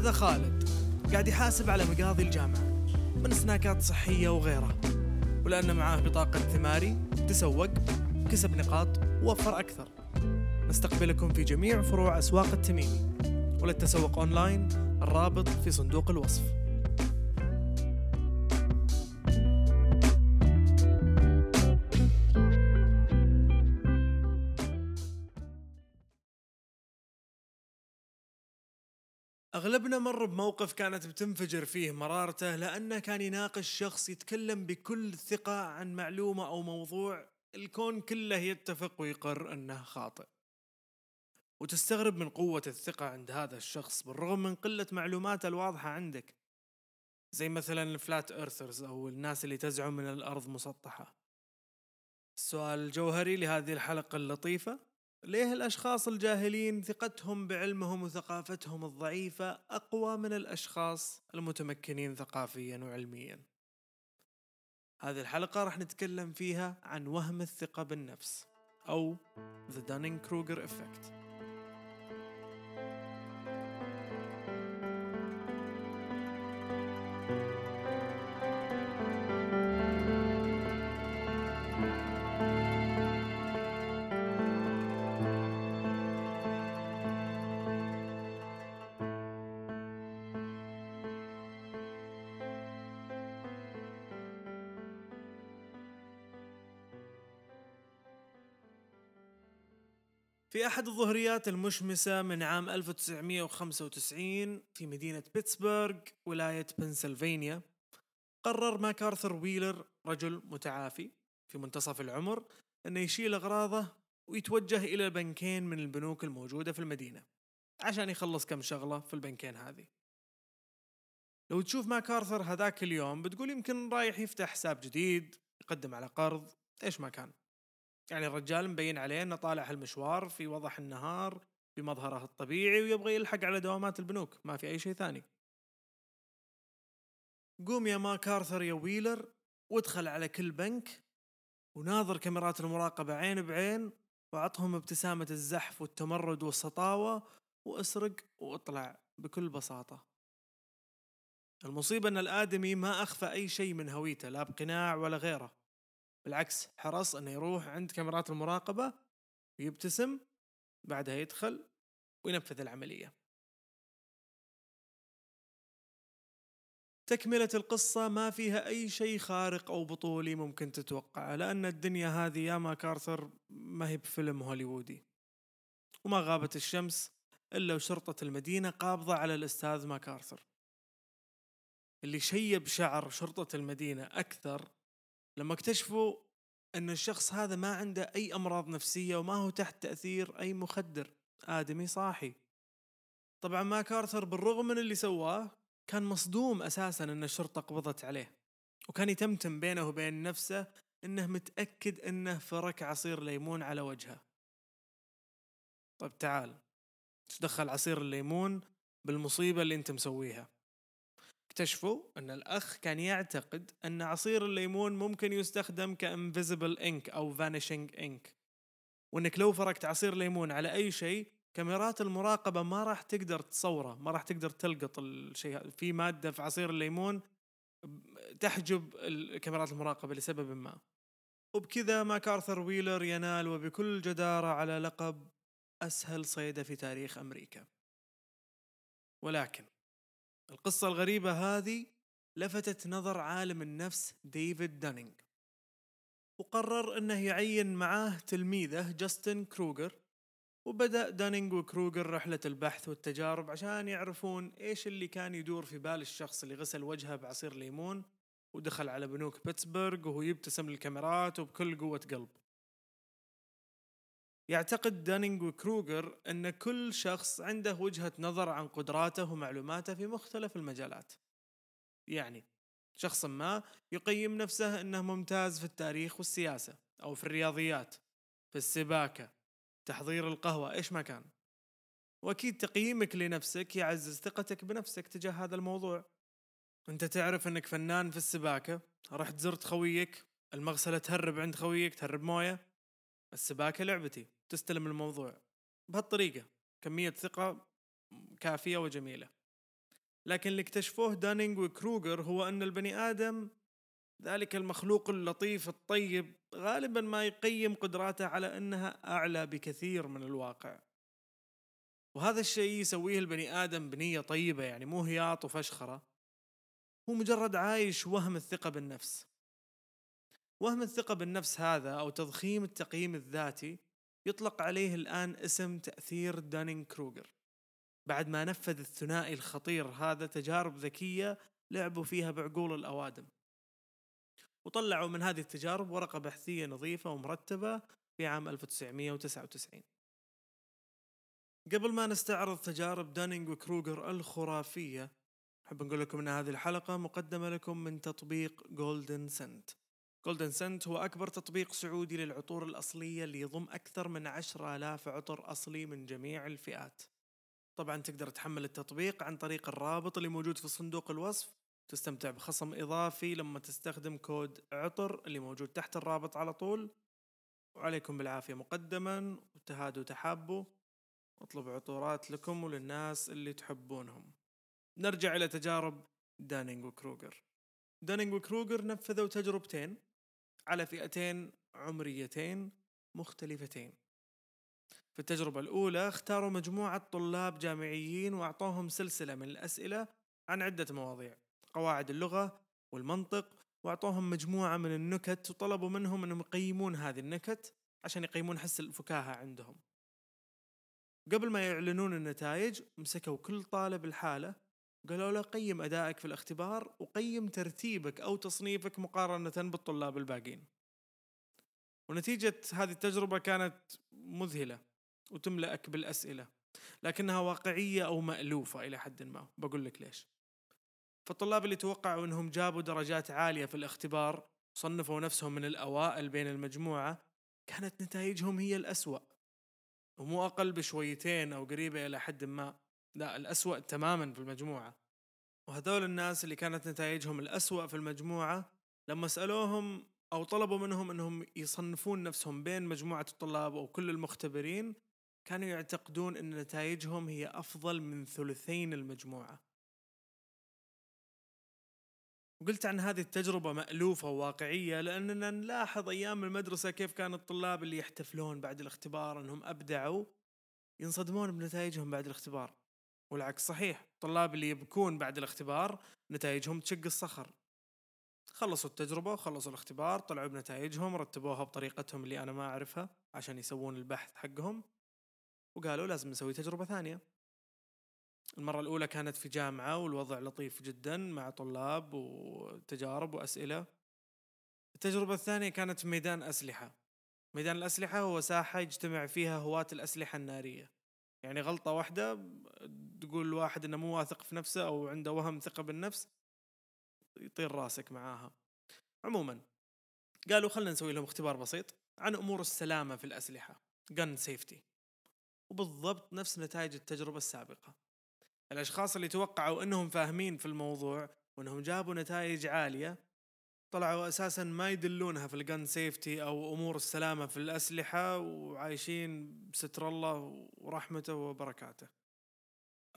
هذا خالد قاعد يحاسب على مقاضي الجامعة من سناكات صحية وغيرها ولأن معاه بطاقة ثماري تسوق كسب نقاط ووفر أكثر. نستقبلكم في جميع فروع أسواق التميمي وللتسوق أونلاين الرابط في صندوق الوصف. أغلبنا مر بموقف كانت بتنفجر فيه مرارته لأنه كان يناقش شخص يتكلم بكل ثقة عن معلومة أو موضوع الكون كله يتفق ويقر أنه خاطئ. وتستغرب من قوة الثقة عند هذا الشخص بالرغم من قلة معلوماته الواضحة عندك. زي مثلا الفلات ايرثرز أو الناس اللي تزعم أن الأرض مسطحة. السؤال الجوهري لهذه الحلقة اللطيفة. ليه الأشخاص الجاهلين ثقتهم بعلمهم وثقافتهم الضعيفة أقوى من الأشخاص المتمكنين ثقافيا وعلميا؟ هذه الحلقة راح نتكلم فيها عن وهم الثقة بالنفس أو The Dunning-Kruger Effect. في أحد الظهريات المشمسة من عام 1995 في مدينة بيتسبرغ ولاية بنسلفانيا قرر ماكارثر ويلر رجل متعافي في منتصف العمر أنه يشيل أغراضه ويتوجه إلى بنكين من البنوك الموجودة في المدينة عشان يخلص كم شغلة في البنكين هذه. لو تشوف ماكارثر هذاك اليوم بتقول يمكن رايح يفتح حساب جديد يقدم على قرض إيش ما كان. يعني الرجال مبين عليه إنه طالع هالمشوار في وضح النهار بمظهره الطبيعي ويبغى يلحق على دوامات البنوك ما في أي شيء ثاني. قوم يا ماكارثر يا ويلر وادخل على كل بنك وناظر كاميرات المراقبة عين بعين وعطهم ابتسامة الزحف والتمرد والسطاوة وأسرق وأطلع بكل بساطة. المصيبة إن الآدمي ما أخفى أي شيء من هويته لا بقناع ولا غيره. بالعكس حرص إنه يروح عند كاميرات المراقبة ويبتسم بعدها يدخل وينفذ العملية. تكملة القصة ما فيها أي شيء خارق أو بطولي ممكن تتوقعه لأن الدنيا هذه يا ماكارثر ما هي بفيلم هوليوودي. وما غابت الشمس إلا وشرطة المدينة قابضة على الأستاذ ماكارثر اللي شيب شعر شرطة المدينة أكثر لما اكتشفوا أن الشخص هذا ما عنده أي أمراض نفسية وما هو تحت تأثير أي مخدر آدمي صاحي. طبعا ماكارثر بالرغم من اللي سواه كان مصدوم أساسا أن الشرطة قبضت عليه. وكان يتمتم بينه وبين نفسه أنه متأكد أنه فرك عصير ليمون على وجهه. طيب تعال إيش دخل عصير الليمون بالمصيبة اللي أنت مسويها؟ اكتشفوا أن الأخ كان يعتقد أن عصير الليمون ممكن يستخدم ك invisible ink أو vanishing ink. وإنك لو فركت عصير ليمون على أي شيء كاميرات المراقبة ما راح تقدر تصوره ما راح تقدر تلقط الشيء في مادة في عصير الليمون تحجب كاميرات المراقبة لسبب ما. وبكذا ماكارثر ويلر ينال وبكل جدارة على لقب أسهل صيدة في تاريخ أمريكا. ولكن القصة الغريبة هذه لفتت نظر عالم النفس ديفيد دانينج وقرر إنه يعين معاه تلميذه جاستن كروجر وبدأ دانينج وكروجر رحلة البحث والتجارب عشان يعرفون إيش اللي كان يدور في بال الشخص اللي غسل وجهه بعصير ليمون ودخل على بنوك بيتسبرغ وهو يبتسم للكاميرات وبكل قوة قلب. يعتقد دانينج وكروجر أن كل شخص عنده وجهة نظر عن قدراته ومعلوماته في مختلف المجالات. يعني شخص ما يقيم نفسه أنه ممتاز في التاريخ والسياسة أو في الرياضيات في السباكة تحضير القهوة إيش ما كان. وأكيد تقييمك لنفسك يعزز ثقتك بنفسك تجاه هذا الموضوع. أنت تعرف أنك فنان في السباكة رحت زرت خويك المغسلة تهرب عند خويك تهرب موية. السباكة لعبتي. تستلم الموضوع. بهالطريقة كمية ثقة كافية وجميلة. لكن اللي اكتشفوه دانينج وكروجر هو أن البني آدم ذلك المخلوق اللطيف الطيب غالبا ما يقيم قدراته على أنها أعلى بكثير من الواقع. وهذا الشيء يسويه البني آدم بنية طيبة يعني مو هياط وفشخرة. هو مجرد عايش وهم الثقة بالنفس. وهم الثقة بالنفس هذا أو تضخيم التقييم الذاتي يطلق عليه الآن اسم تأثير دانينج كروجر بعد ما نفذ الثنائي الخطير هذا تجارب ذكية لعبوا فيها بعقول الأوادم. وطلعوا من هذه التجارب ورقة بحثية نظيفة ومرتبة في عام 1999 قبل ما نستعرض تجارب دانينج وكروجر الخرافية أحب نقول لكم أن هذه الحلقة مقدمة لكم من تطبيق Golden Scent Golden Scent هو أكبر تطبيق سعودي للعطور الأصلية اللي يضم أكثر من عشرة آلاف عطر أصلي من جميع الفئات. طبعا تقدر تحمل التطبيق عن طريق الرابط اللي موجود في صندوق الوصف. تستمتع بخصم إضافي لما تستخدم كود عطر اللي موجود تحت الرابط على طول. وعليكم بالعافية مقدما وتهادوا تحابوا أطلب عطورات لكم وللناس اللي تحبونهم. نرجع إلى تجارب دانينج وكروجر دانينج وكروجر نفذوا تجربتين. على فئتين عمريتين مختلفتين. في التجربة الأولى اختاروا مجموعة طلاب جامعيين وأعطوهم سلسلة من الأسئلة عن عدة مواضيع قواعد اللغة والمنطق وأعطوهم مجموعة من النكت وطلبوا منهم أنهم يقيمون هذه النكت عشان يقيمون حس الفكاهة عندهم. قبل ما يعلنون النتائج مسكوا كل طالب الحالة قالوا له قيم أدائك في الاختبار وقيم ترتيبك أو تصنيفك مقارنة بالطلاب الباقين. ونتيجة هذه التجربة كانت مذهلة وتملأك بالأسئلة لكنها واقعية أو مألوفة إلى حد ما. بقول لك ليش. فالطلاب اللي توقعوا أنهم جابوا درجات عالية في الاختبار صنفوا نفسهم من الأوائل بين المجموعة كانت نتائجهم هي الأسوأ. ومو أقل بشويتين أو قريبة إلى حد ما. لا الأسوأ تماما في المجموعة. وهذول الناس اللي كانت نتائجهم الأسوأ في المجموعة لما سألوهم أو طلبوا منهم أنهم يصنفون نفسهم بين مجموعة الطلاب أو كل المختبرين كانوا يعتقدون أن نتائجهم هي أفضل من ثلثين المجموعة. وقلت عن هذه التجربة مألوفة وواقعية لأننا نلاحظ أيام المدرسة كيف كان الطلاب اللي يحتفلون بعد الاختبار أنهم أبدعوا ينصدمون بنتائجهم بعد الاختبار. والعكس صحيح. الطلاب اللي يبكون بعد الاختبار نتائجهم تشق الصخر. خلصوا التجربة وخلصوا الاختبار طلعوا بنتائجهم رتبوها بطريقتهم اللي أنا ما أعرفها عشان يسوون البحث حقهم وقالوا لازم نسوي تجربة ثانية. المرة الأولى كانت في جامعة والوضع لطيف جدا مع طلاب وتجارب وأسئلة. التجربة الثانية كانت في ميدان أسلحة. ميدان الأسلحة هو ساحة يجتمع فيها هواة الأسلحة النارية. يعني غلطة واحدة تقول الواحد إنه مو واثق في نفسه أو عنده وهم ثقة بالنفس يطير راسك معاها. عموما قالوا خلنا نسوي لهم اختبار بسيط عن أمور السلامة في الأسلحة gun safety وبالضبط نفس نتائج التجربة السابقة. الأشخاص اللي توقعوا إنهم فاهمين في الموضوع وإنهم جابوا نتائج عالية طلعوا أساسا ما يدلونها في ال gun safety أو أمور السلامة في الأسلحة وعايشين بستر الله ورحمته وبركاته.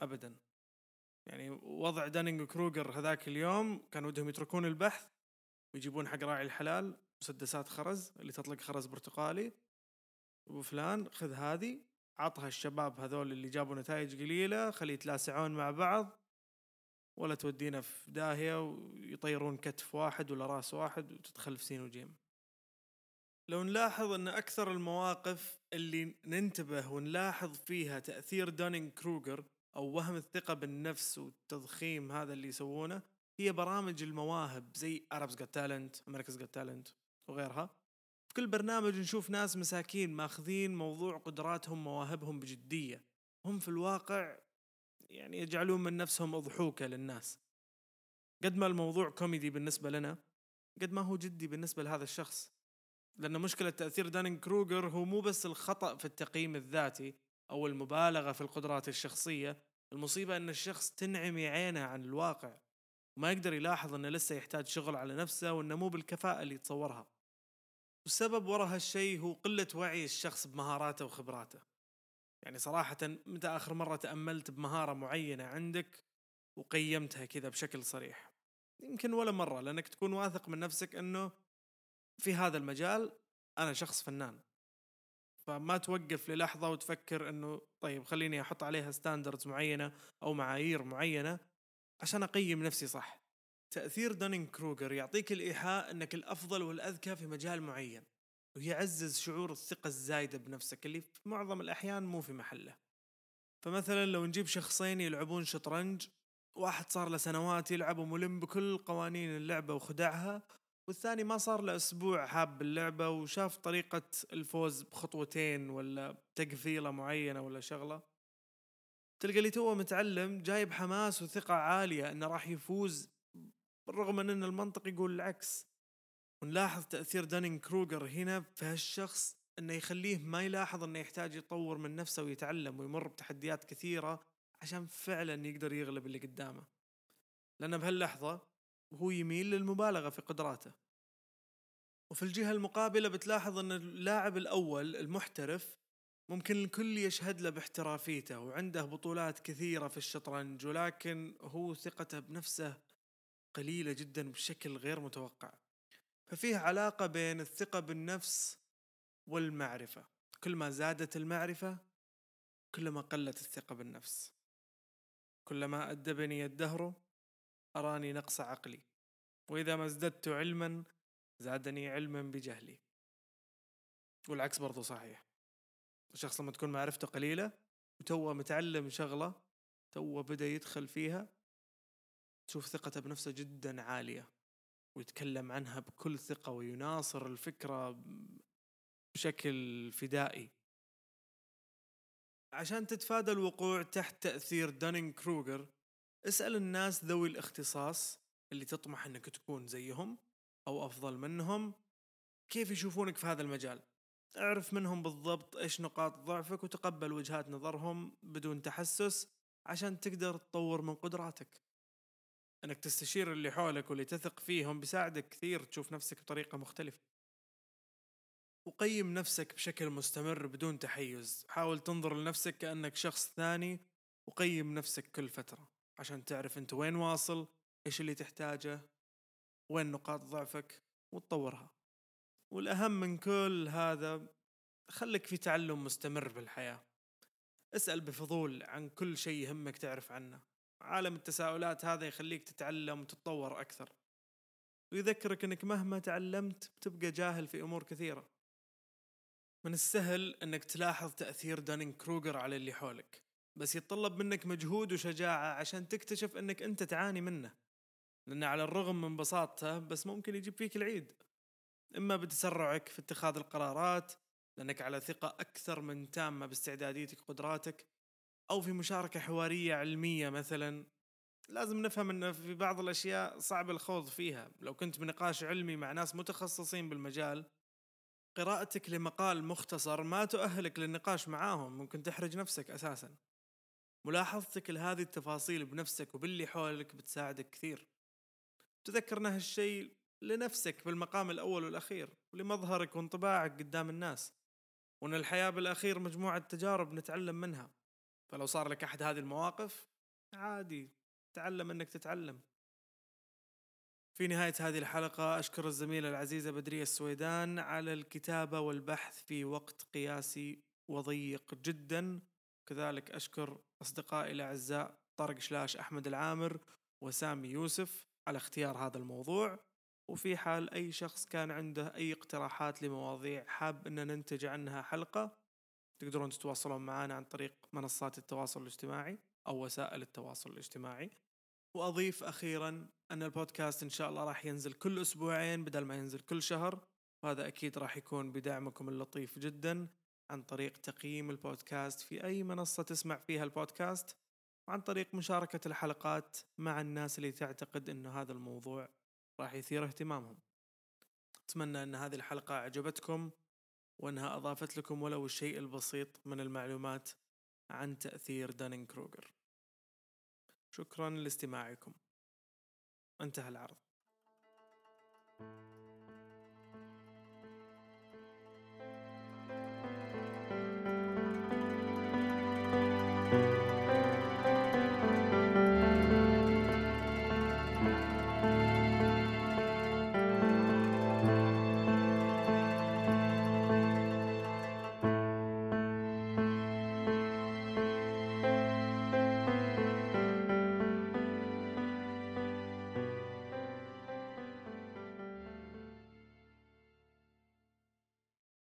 ابدا. يعني وضع دانينج وكروجر هذاك اليوم كان ودهم يتركون البحث ويجيبون حق راعي الحلال مسدسات خرز اللي تطلق خرز برتقالي. وفلان خذ هذه عطها الشباب هذول اللي جابوا نتائج قليلة خلي يتلاسعون مع بعض. ولا تودينا في داهية ويطيرون كتف واحد ولا راس واحد وتدخل في سين وجيم لو نلاحظ أن أكثر المواقف اللي ننتبه ونلاحظ فيها تأثير دونينج كروجر أو وهم الثقة بالنفس والتضخيم هذا اللي يسوونه هي برامج المواهب زي Arabs Got Talent, America's Got Talent وغيرها. في كل برنامج نشوف ناس مساكين ماخذين موضوع قدراتهم مواهبهم بجدية. هم في الواقع يعني يجعلون من نفسهم أضحوكة للناس. قد ما الموضوع كوميدي بالنسبة لنا قد ما هو جدي بالنسبة لهذا الشخص. لأن مشكلة تأثير دانينج كروجر هو مو بس الخطأ في التقييم الذاتي أو المبالغة في القدرات الشخصية المصيبة أن الشخص تنعمي عينه عن الواقع وما يقدر يلاحظ أنه لسه يحتاج شغل على نفسه وأنه مو بالكفاءة اللي يتصورها. والسبب وراء هالشيء هو قلة وعي الشخص بمهاراته وخبراته. يعني صراحة متى آخر مرة تأملت بمهارة معينة عندك وقيمتها كذا بشكل صريح؟ يمكن ولا مرة لأنك تكون واثق من نفسك أنه في هذا المجال أنا شخص فنان. فما توقف للحظة وتفكر أنه طيب خليني أحط عليها standards معينة أو معايير معينة عشان أقيم نفسي صح. تأثير دانينج كروجر يعطيك الإيحاء أنك الأفضل والأذكى في مجال معين. ويعزز شعور الثقة الزايدة بنفسك اللي في معظم الأحيان مو في محله. فمثلا لو نجيب شخصين يلعبون شطرنج واحد صار له سنوات يلعب وملم بكل قوانين اللعبة وخدعها والثاني ما صار له أسبوع حاب اللعبة وشاف طريقة الفوز بخطوتين ولا تقفيلة معينة ولا شغلة تلقى اللي توه متعلم جايب حماس وثقة عالية إنه راح يفوز من إن المنطق يقول العكس. ونلاحظ تأثير دانينج كروجر هنا في هالشخص إنه يخليه ما يلاحظ إنه يحتاج يطور من نفسه ويتعلم ويمر بتحديات كثيرة عشان فعلا يقدر يغلب اللي قدامه. لأنه بهاللحظة وهو يميل للمبالغة في قدراته. وفي الجهة المقابلة بتلاحظ أن اللاعب الأول المحترف ممكن الكل يشهد له باحترافيته وعنده بطولات كثيرة في الشطرنج ولكن هو ثقته بنفسه قليلة جدا بشكل غير متوقع. ففيه علاقة بين الثقة بالنفس والمعرفة. كل ما زادت المعرفة كلما قلت الثقة بالنفس. كلما أدبني الدهر أراني نقص عقلي. وإذا ما ازددت علما زادني علما بجهلي. والعكس برضو صحيح. الشخص لما تكون معرفته قليلة وتوه متعلم شغلة توه بدأ يدخل فيها تشوف ثقته بنفسه جدا عالية. ويتكلم عنها بكل ثقة ويناصر الفكرة بشكل فدائي. عشان تتفادى الوقوع تحت تأثير دانينج كروجر اسأل الناس ذوي الاختصاص اللي تطمح إنك تكون زيهم أو أفضل منهم كيف يشوفونك في هذا المجال؟ اعرف منهم بالضبط إيش نقاط ضعفك وتقبل وجهات نظرهم بدون تحسس عشان تقدر تطور من قدراتك. إنك تستشير اللي حولك واللي تثق فيهم بيساعدك كثير تشوف نفسك بطريقة مختلفة. وقيم نفسك بشكل مستمر بدون تحيز. حاول تنظر لنفسك كأنك شخص ثاني وقيم نفسك كل فترة عشان تعرف أنت وين واصل إيش اللي تحتاجه وين نقاط ضعفك وتطورها. والأهم من كل هذا خلك في تعلم مستمر بالحياة. اسأل بفضول عن كل شيء يهمك تعرف عنه. عالم التساؤلات هذا يخليك تتعلم وتتطور أكثر. ويذكرك أنك مهما تعلمت بتبقى جاهل في أمور كثيرة. من السهل أنك تلاحظ تأثير دانينج كروجر على اللي حولك بس يتطلب منك مجهود وشجاعة عشان تكتشف أنك أنت تعاني منه. لأنه على الرغم من بساطته بس ممكن يجيب فيك العيد. إما بتسرعك في اتخاذ القرارات لأنك على ثقة أكثر من تامة باستعداديتك قدراتك أو في مشاركة حوارية علمية مثلا لازم نفهم أن في بعض الأشياء صعب الخوض فيها. لو كنت بنقاش علمي مع ناس متخصصين بالمجال قراءتك لمقال مختصر ما تؤهلك للنقاش معاهم ممكن تحرج نفسك أساسا. ملاحظتك لهذه التفاصيل بنفسك وباللي حولك بتساعدك كثير. تذكر إن هالشيء لنفسك بالمقام الأول والأخير ولمظهرك وانطباعك قدام الناس وإن الحياة بالأخير مجموعة تجارب نتعلم منها. فلو صار لك أحد هذه المواقف عادي تعلم إنك تتعلم. في نهاية هذه الحلقة أشكر الزميلة العزيزة بدرية السويدان على الكتابة والبحث في وقت قياسي وضيق جدا. كذلك أشكر أصدقائي الأعزاء طارق شلاش أحمد العامر وسامي يوسف على اختيار هذا الموضوع. وفي حال أي شخص كان عنده أي اقتراحات لمواضيع حاب أن ننتج عنها حلقة تقدرون تتواصلون معنا عن طريق منصات التواصل الاجتماعي أو وسائل التواصل الاجتماعي. وأضيف أخيرا أن البودكاست إن شاء الله راح ينزل كل أسبوعين بدل ما ينزل كل شهر وهذا أكيد راح يكون بدعمكم اللطيف جدا عن طريق تقييم البودكاست في أي منصة تسمع فيها البودكاست وعن طريق مشاركة الحلقات مع الناس اللي تعتقد أنه هذا الموضوع راح يثير اهتمامهم. أتمنى أن هذه الحلقة أعجبتكم. وأنها أضافت لكم ولو الشيء البسيط من المعلومات عن تأثير دانين كروجر شكرا لاستماعكم. انتهى العرض.